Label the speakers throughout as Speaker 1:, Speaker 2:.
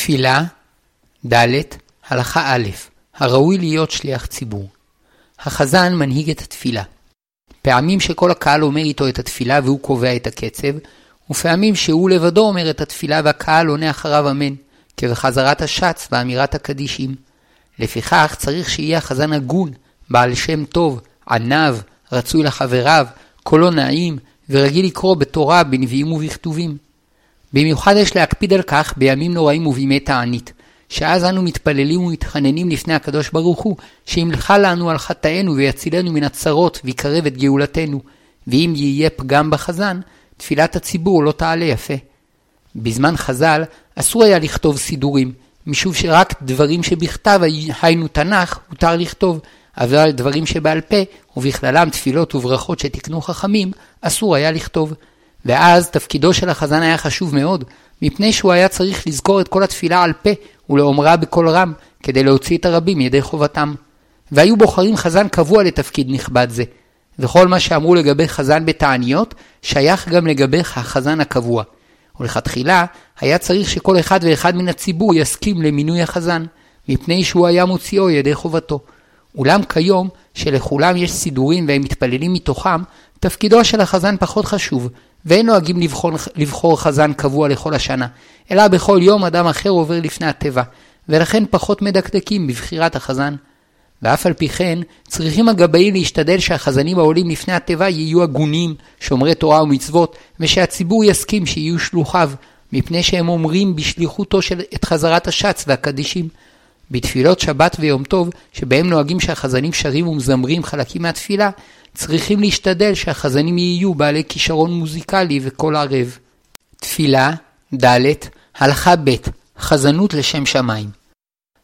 Speaker 1: תפילה, ד. הלכה א', הראוי להיות שליח ציבור. החזן מנהיג את התפילה. פעמים שכל הקהל אומר איתו את התפילה והוא קובע את הקצב, ופעמים שהוא לבדו אומר את התפילה והקהל עונה אחריו אמן, כבחזרת השץ ואמירת הקדישים. לפיכך צריך שיהיה החזן הגון, בעל שם טוב, עניו, רצוי לחבריו, קולו נעים, ורגיל לקרוא בתורה, בנביאים ובכתובים. במיוחד יש להקפיד על כך בימים נוראים ובימי תענית, שאז אנו מתפללים ומתחננים לפני הקדוש ברוך הוא, שימלכה לנו על חטאינו ויצילנו מן הצרות ויקרב את גאולתנו, ואם יהיה פגם בחזן, תפילת הציבור לא תעלה יפה. בזמן חז"ל אסור היה לכתוב סידורים, משום שרק דברים שבכתב, היינו תנ"ך, הותר לכתוב, אבל דברים שבעל פה, ובכללם תפילות וברכות שתיקנו חכמים, אסור היה לכתוב. ואז תפקידו של החזן היה חשוב מאוד, מפני שהוא היה צריך לזכור את כל התפילה על פה ולאומרה בקול רם, כדי להוציא את הרבים מידי חובתם. והיו בוחרים חזן קבוע לתפקיד נכבד זה. וכל מה שאמרו לגבי חזן בתעניות, שייך גם לגבי החזן הקבוע. ולכתחילה, היה צריך שכל אחד ואחד מן הציבור יסכים למינוי החזן, מפני שהוא היה מוציאו ידי חובתו. אולם כיום, שלכולם יש סידורים והם מתפללים מתוכם, תפקידו של החזן פחות חשוב, ואין נוהגים לבחור, לבחור חזן קבוע לכל השנה, אלא בכל יום אדם אחר עובר לפני הטבע, ולכן פחות מדקדקים בבחירת החזן. ואף על פי כן, צריכים הגבאים להשתדל שהחזנים העולים לפני התיבה יהיו הגונים, שומרי תורה ומצוות, ושהציבור יסכים שיהיו שלוחיו, מפני שהם אומרים בשליחותו של את חזרת השץ והקדישים. בתפילות שבת ויום טוב, שבהם נוהגים שהחזנים שרים ומזמרים חלקים מהתפילה, צריכים להשתדל שהחזנים יהיו בעלי כישרון מוזיקלי וקול ערב. תפילה, ד. הלכה ב' חזנות לשם שמיים.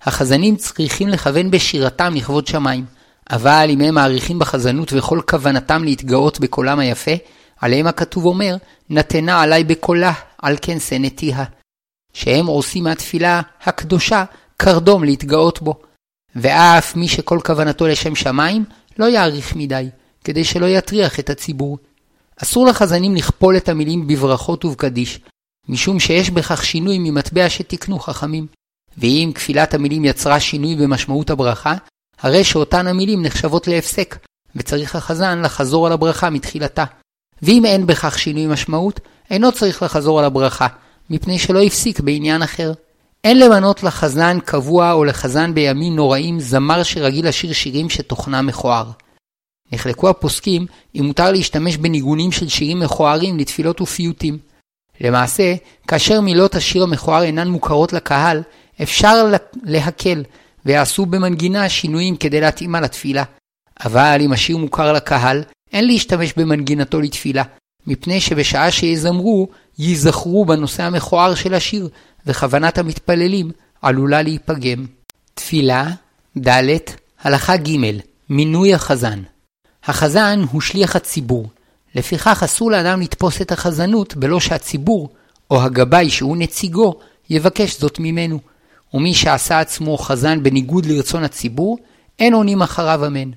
Speaker 1: החזנים צריכים לכוון בשירתם לכבוד שמיים, אבל אם הם מעריכים בחזנות וכל כוונתם להתגאות בקולם היפה, עליהם הכתוב אומר, נתנה עלי בקולה, על כן שנאתיה. שהם עושים מהתפילה הקדושה קרדום להתגאות בו. ואף מי שכל כוונתו לשם שמיים, לא יעריך מדי, כדי שלא יטריח את הציבור. אסור לחזנים לכפול את המילים בברכות ובקדיש, משום שיש בכך שינוי ממטבע שתיקנו חכמים. ואם כפילת המילים יצרה שינוי במשמעות הברכה, הרי שאותן המילים נחשבות להפסק, וצריך החזן לחזור על הברכה מתחילתה. ואם אין בכך שינוי משמעות, אינו צריך לחזור על הברכה, מפני שלא הפסיק בעניין אחר. אין למנות לחזן קבוע או לחזן בימים נוראים זמר שרגיל לשיר שירים שתוכנם מכוער. נחלקו הפוסקים אם מותר להשתמש בניגונים של שירים מכוערים לתפילות ופיוטים. למעשה, כאשר מילות השיר המכוער אינן מוכרות לקהל, אפשר להקל, ויעשו במנגינה שינויים כדי להתאימה לתפילה. אבל אם השיר מוכר לקהל, אין להשתמש במנגינתו לתפילה, מפני שבשעה שיזמרו, ייזכרו בנושא המכוער של השיר, וכוונת המתפללים עלולה להיפגם. תפילה, ד. הלכה ג' מינוי החזן. החזן הוא שליח הציבור, לפיכך אסור לאדם לתפוס את החזנות בלא שהציבור, או הגבאי שהוא נציגו, יבקש זאת ממנו. ומי שעשה עצמו חזן בניגוד לרצון הציבור, אין עונים אחריו אמן.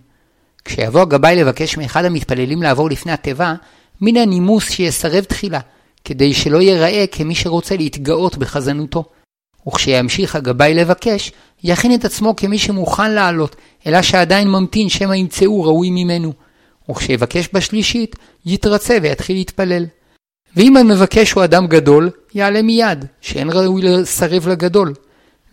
Speaker 1: כשיבוא הגבאי לבקש מאחד המתפללים לעבור לפני התיבה, מן הנימוס שיסרב תחילה, כדי שלא ייראה כמי שרוצה להתגאות בחזנותו. וכשימשיך הגבאי לבקש, יכין את עצמו כמי שמוכן לעלות, אלא שעדיין ממתין שמא ימצאו ראוי ממנו. וכשיבקש בשלישית, יתרצה ויתחיל להתפלל. ואם המבקש הוא אדם גדול, יעלה מיד, שאין ראוי לסרב לגדול.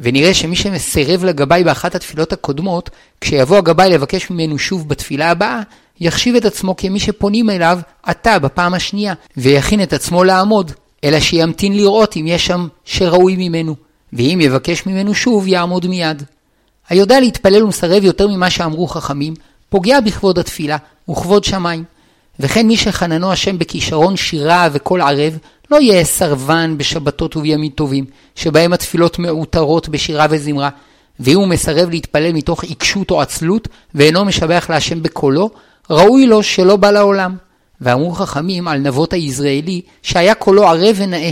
Speaker 1: ונראה שמי שמסרב לגבאי באחת התפילות הקודמות, כשיבוא הגבאי לבקש ממנו שוב בתפילה הבאה, יחשיב את עצמו כמי שפונים אליו עתה בפעם השנייה, ויכין את עצמו לעמוד, אלא שימתין לראות אם יש שם שראוי ממנו, ואם יבקש ממנו שוב, יעמוד מיד. היודע להתפלל ומסרב יותר ממה שאמרו חכמים, פוגע בכבוד התפילה וכבוד שמיים. וכן מי שחננו השם בכישרון שירה וקול ערב, לא יהיה סרבן בשבתות ובימים טובים, שבהם התפילות מעוטרות בשירה וזמרה, ואם הוא מסרב להתפלל מתוך עיקשות או עצלות, ואינו משבח להשם בקולו, ראוי לו שלא בא לעולם. ואמרו חכמים על נבות היזרעאלי, שהיה קולו ערב ונאה,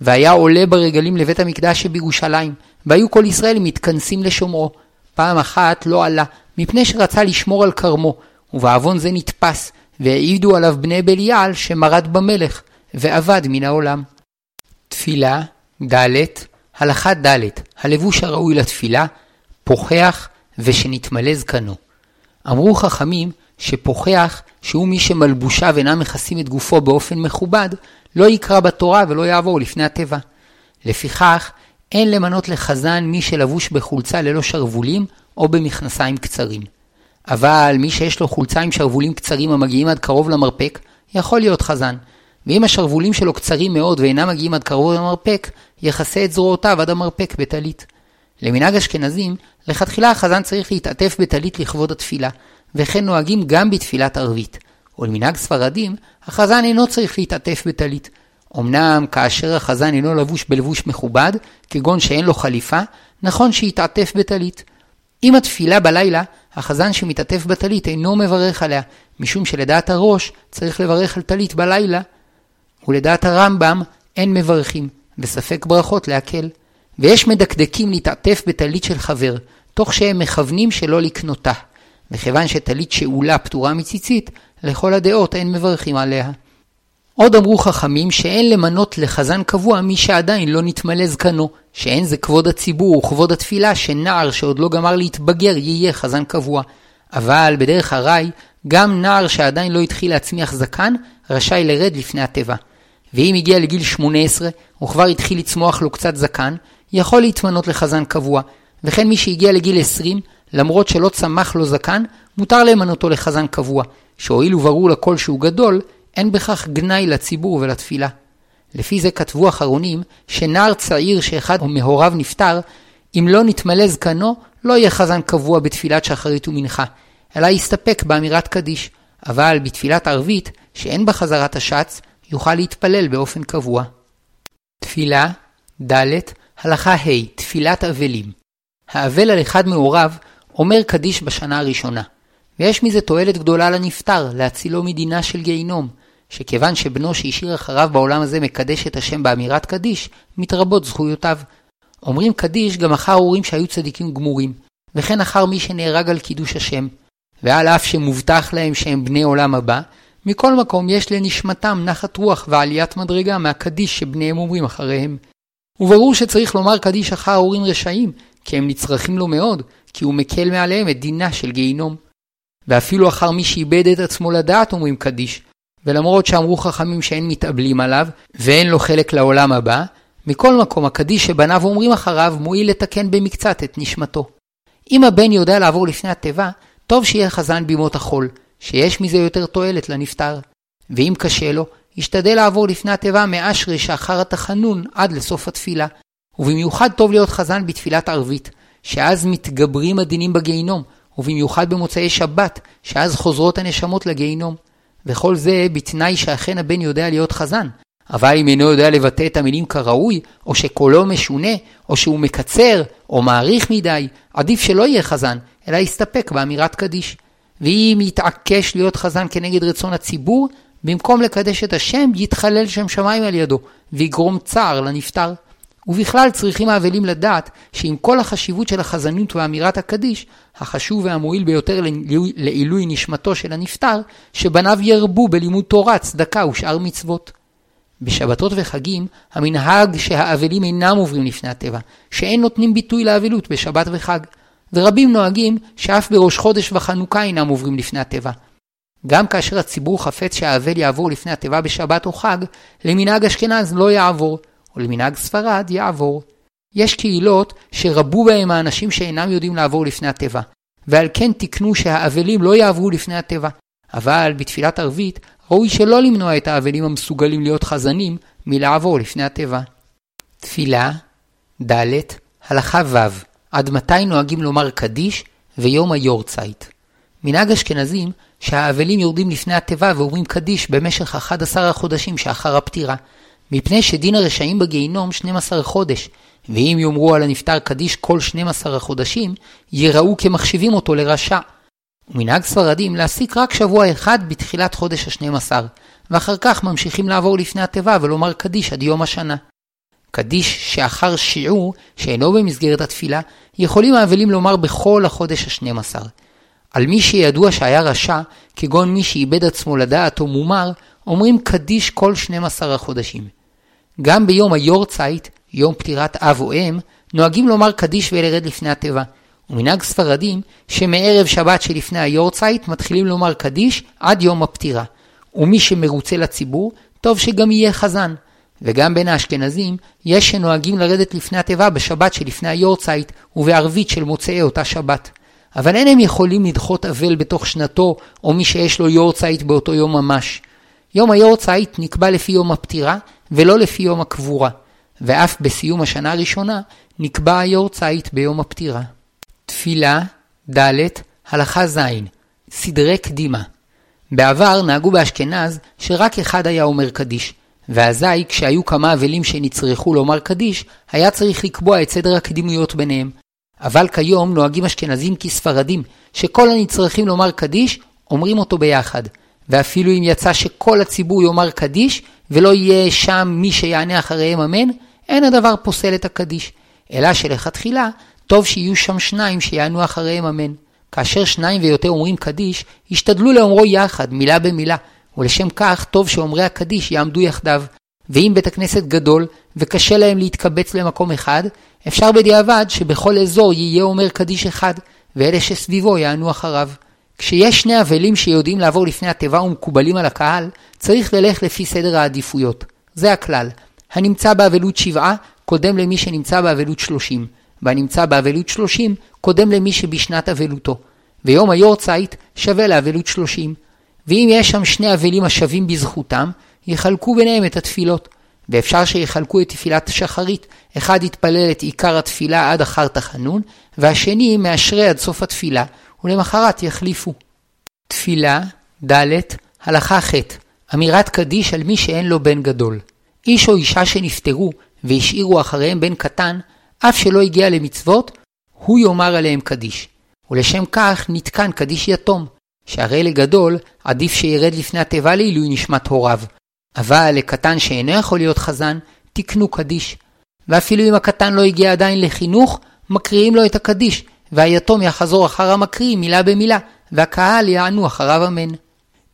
Speaker 1: והיה עולה ברגלים לבית המקדש שבירושלים, והיו כל ישראל מתכנסים לשומרו. פעם אחת לא עלה, מפני שרצה לשמור על כרמו, ובעוון זה נתפס, והעידו עליו בני בליעל שמרד במלך, ואבד מן העולם. תפילה, ד. הלכה ד' הלבוש הראוי לתפילה, פוחח ושנתמלא זקנו. אמרו חכמים שפוחח, שהוא מי שמלבושיו אינם מכסים את גופו באופן מכובד, לא יקרא בתורה ולא יעבור לפני הטבע. לפיכך, אין למנות לחזן מי שלבוש בחולצה ללא שרוולים או במכנסיים קצרים. אבל מי שיש לו חולצה עם שרוולים קצרים המגיעים עד קרוב למרפק, יכול להיות חזן. ואם השרוולים שלו קצרים מאוד ואינם מגיעים עד קרוב למרפק, יכסה את זרועותיו עד המרפק בטלית. למנהג אשכנזים, לכתחילה החזן צריך להתעטף בטלית לכבוד התפילה, וכן נוהגים גם בתפילת ערבית. ולמנהג ספרדים, החזן אינו צריך להתעטף בטלית. אמנם כאשר החזן אינו לבוש בלבוש מכובד, כגון שאין לו חליפה, נכון שיתעטף בטלית. עם התפילה בלילה, החזן שמתעטף בטלית אינו מברך עליה, משום שלדעת הראש צריך לברך על טלית בלילה, ולדעת הרמב"ם אין מברכים, וספק ברכות להקל. ויש מדקדקים להתעטף בטלית של חבר, תוך שהם מכוונים שלא לקנותה. וכיוון שטלית שאולה פטורה מציצית, לכל הדעות אין מברכים עליה. עוד אמרו חכמים שאין למנות לחזן קבוע מי שעדיין לא נתמלא זקנו, שאין זה כבוד הציבור וכבוד התפילה שנער שעוד לא גמר להתבגר יהיה חזן קבוע. אבל בדרך הרי, גם נער שעדיין לא התחיל להצמיח זקן, רשאי לרד לפני הטבע. ואם הגיע לגיל 18, וכבר התחיל לצמוח לו קצת זקן, יכול להתמנות לחזן קבוע, וכן מי שהגיע לגיל 20, למרות שלא צמח לו זקן, מותר למנותו לחזן קבוע, שהואיל וברור לכל שהוא גדול, אין בכך גנאי לציבור ולתפילה. לפי זה כתבו אחרונים, שנער צעיר שאחד מהוריו נפטר, אם לא נתמלא זקנו, לא יהיה חזן קבוע בתפילת שחרית ומנחה, אלא יסתפק באמירת קדיש, אבל בתפילת ערבית, שאין בה חזרת השץ, יוכל להתפלל באופן קבוע. תפילה, ד', הלכה ה', תפילת אבלים. האבל על אחד מהוריו אומר קדיש בשנה הראשונה, ויש מזה תועלת גדולה לנפטר, להצילו מדינה של גיהינום, שכיוון שבנו שהשאיר אחריו בעולם הזה מקדש את השם באמירת קדיש, מתרבות זכויותיו. אומרים קדיש גם אחר הורים שהיו צדיקים גמורים, וכן אחר מי שנהרג על קידוש השם. ועל אף שמובטח להם שהם בני עולם הבא, מכל מקום יש לנשמתם נחת רוח ועליית מדרגה מהקדיש שבניהם אומרים אחריהם. וברור שצריך לומר קדיש אחר הורים רשעים, כי הם נצרכים לו מאוד, כי הוא מקל מעליהם את דינה של גיהינום. ואפילו אחר מי שאיבד את עצמו לדעת אומרים קדיש, ולמרות שאמרו חכמים שאין מתאבלים עליו, ואין לו חלק לעולם הבא, מכל מקום הקדיש שבניו אומרים אחריו מועיל לתקן במקצת את נשמתו. אם הבן יודע לעבור לפני התיבה, טוב שיהיה חזן בימות החול, שיש מזה יותר תועלת לנפטר. ואם קשה לו, ישתדל לעבור לפני התיבה מאשרי שאחר התחנון עד לסוף התפילה. ובמיוחד טוב להיות חזן בתפילת ערבית, שאז מתגברים הדינים בגיהינום, ובמיוחד במוצאי שבת, שאז חוזרות הנשמות לגיהינום. וכל זה בתנאי שאכן הבן יודע להיות חזן. אבל אם אינו יודע לבטא את המילים כראוי, או שקולו משונה, או שהוא מקצר, או מעריך מדי, עדיף שלא יהיה חזן, אלא יסתפק באמירת קדיש. ואם יתעקש להיות חזן כנגד רצון הציבור, במקום לקדש את השם, יתחלל שם שמיים על ידו, ויגרום צער לנפטר. ובכלל צריכים האבלים לדעת שעם כל החשיבות של החזנות ואמירת הקדיש, החשוב והמועיל ביותר לעילוי נשמתו של הנפטר, שבניו ירבו בלימוד תורה, צדקה ושאר מצוות. בשבתות וחגים, המנהג שהאבלים אינם עוברים לפני הטבע, שאין נותנים ביטוי לאבלות בשבת וחג, ורבים נוהגים שאף בראש חודש וחנוכה אינם עוברים לפני הטבע. גם כאשר הציבור חפץ שהאבל יעבור לפני הטבע בשבת או חג, למנהג אשכנז לא יעבור, ולמנהג ספרד יעבור. יש קהילות שרבו בהם האנשים שאינם יודעים לעבור לפני הטבע, ועל כן תיקנו שהאבלים לא יעברו לפני הטבע. אבל בתפילת ערבית ראוי שלא למנוע את האבלים המסוגלים להיות חזנים מלעבור לפני הטבע. תפילה ד' הלכה ו' עד מתי נוהגים לומר קדיש ויום היורצייט. מנהג אשכנזים שהאבלים יורדים לפני התיבה ואומרים קדיש במשך 11 החודשים שאחר הפטירה, מפני שדין הרשעים בגיהינום 12 חודש, ואם יאמרו על הנפטר קדיש כל 12 החודשים, יראו כמחשיבים אותו לרשע. ומנהג ספרדים להסיק רק שבוע אחד בתחילת חודש ה-12, ואחר כך ממשיכים לעבור לפני התיבה ולומר קדיש עד יום השנה. קדיש שאחר שיעור, שאינו במסגרת התפילה, יכולים האבלים לומר בכל החודש ה-12. על מי שידוע שהיה רשע, כגון מי שאיבד עצמו לדעת או מומר, אומרים קדיש כל 12 החודשים. גם ביום היורצייט, יום פטירת אב או אם, נוהגים לומר קדיש ולרד לפני התיבה. ומנהג ספרדים שמערב שבת שלפני היורצייט מתחילים לומר קדיש עד יום הפטירה. ומי שמרוצה לציבור, טוב שגם יהיה חזן. וגם בין האשכנזים, יש שנוהגים לרדת לפני התיבה בשבת שלפני היורצייט ובערבית של מוצאי אותה שבת. אבל אין הם יכולים לדחות אבל בתוך שנתו, או מי שיש לו יורצייט באותו יום ממש. יום היורצייט נקבע לפי יום הפטירה, ולא לפי יום הקבורה. ואף בסיום השנה הראשונה, נקבע היורצייט ביום הפטירה. תפילה, ד', הלכה ז', סדרי קדימה. בעבר נהגו באשכנז שרק אחד היה אומר קדיש, ואזי כשהיו כמה אבלים שנצרכו לומר קדיש, היה צריך לקבוע את סדר הקדימויות ביניהם. אבל כיום נוהגים אשכנזים כספרדים, שכל הנצרכים לומר קדיש, אומרים אותו ביחד. ואפילו אם יצא שכל הציבור יאמר קדיש, ולא יהיה שם מי שיענה אחריהם אמן, אין הדבר פוסל את הקדיש. אלא שלכתחילה, טוב שיהיו שם שניים שיענו אחריהם אמן. כאשר שניים ויותר אומרים קדיש, ישתדלו לאומרו יחד, מילה במילה, ולשם כך טוב שאומרי הקדיש יעמדו יחדיו. ואם בית הכנסת גדול, וקשה להם להתקבץ למקום אחד, אפשר בדיעבד שבכל אזור יהיה אומר קדיש אחד, ואלה שסביבו יענו אחריו. כשיש שני אבלים שיודעים לעבור לפני התיבה ומקובלים על הקהל, צריך ללך לפי סדר העדיפויות. זה הכלל. הנמצא באבלות שבעה, קודם למי שנמצא באבלות שלושים. והנמצא באבלות שלושים, קודם למי שבשנת אבלותו. ויום היורצייט שווה לאבלות שלושים. ואם יש שם שני אבלים השווים בזכותם, יחלקו ביניהם את התפילות. ואפשר שיחלקו את תפילת השחרית, אחד יתפלל את עיקר התפילה עד אחר תחנון, והשני מאשרי עד סוף התפילה, ולמחרת יחליפו. תפילה, ד', הלכה ח', אמירת קדיש על מי שאין לו בן גדול. איש או אישה שנפטרו והשאירו אחריהם בן קטן, אף שלא הגיע למצוות, הוא יאמר עליהם קדיש. ולשם כך נתקן קדיש יתום, שהרי לגדול עדיף שירד לפני התיבה לעילוי נשמת הוריו. אבל לקטן שאינו יכול להיות חזן, תקנו קדיש. ואפילו אם הקטן לא הגיע עדיין לחינוך, מקריאים לו את הקדיש, והיתום יחזור אחר המקריא מילה במילה, והקהל יענו אחריו אמן.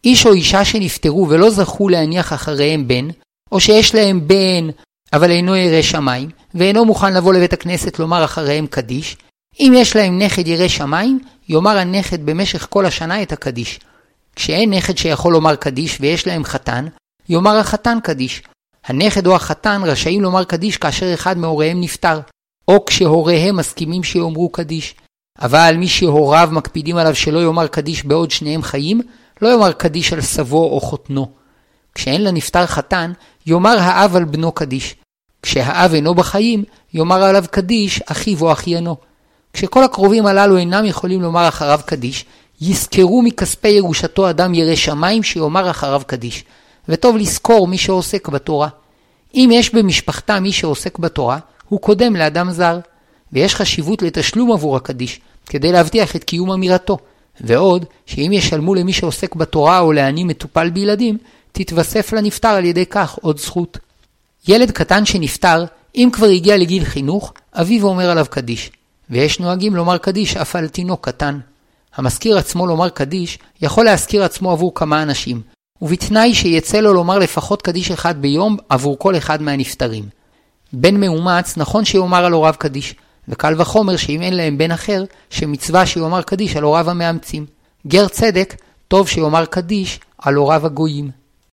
Speaker 1: איש או אישה שנפטרו ולא זכו להניח אחריהם בן, או שיש להם בן אבל אינו ירא שמיים, ואינו מוכן לבוא לבית הכנסת לומר אחריהם קדיש, אם יש להם נכד ירא שמיים, יאמר הנכד במשך כל השנה את הקדיש. כשאין נכד שיכול לומר קדיש ויש להם חתן, יאמר החתן קדיש. הנכד או החתן רשאים לומר קדיש כאשר אחד מהוריהם נפטר, או כשהוריהם מסכימים שיאמרו קדיש. אבל מי שהוריו מקפידים עליו שלא יאמר קדיש בעוד שניהם חיים, לא יאמר קדיש על סבו או חותנו. כשאין לנפטר חתן, יאמר האב על בנו קדיש. כשהאב אינו בחיים, יאמר עליו קדיש אחיו או אחיינו. כשכל הקרובים הללו אינם יכולים לומר אחריו קדיש, יזכרו מכספי ירושתו אדם ירא שמיים שיאמר אחריו קדיש. וטוב לזכור מי שעוסק בתורה. אם יש במשפחתה מי שעוסק בתורה, הוא קודם לאדם זר. ויש חשיבות לתשלום עבור הקדיש, כדי להבטיח את קיום אמירתו. ועוד, שאם ישלמו למי שעוסק בתורה או לעני מטופל בילדים, תתווסף לנפטר על ידי כך עוד זכות. ילד קטן שנפטר, אם כבר הגיע לגיל חינוך, אביו אומר עליו קדיש. ויש נוהגים לומר קדיש אף על תינוק קטן. המזכיר עצמו לומר קדיש, יכול להזכיר עצמו עבור כמה אנשים, ובתנאי שיצא לו לומר לפחות קדיש אחד ביום עבור כל אחד מהנפטרים. בן מאומץ נכון שיאמר על הוריו קדיש, וקל וחומר שאם אין להם בן אחר, שמצווה שיאמר קדיש על הוריו המאמצים. גר צדק, טוב שיאמר קדיש על הוריו הגויים.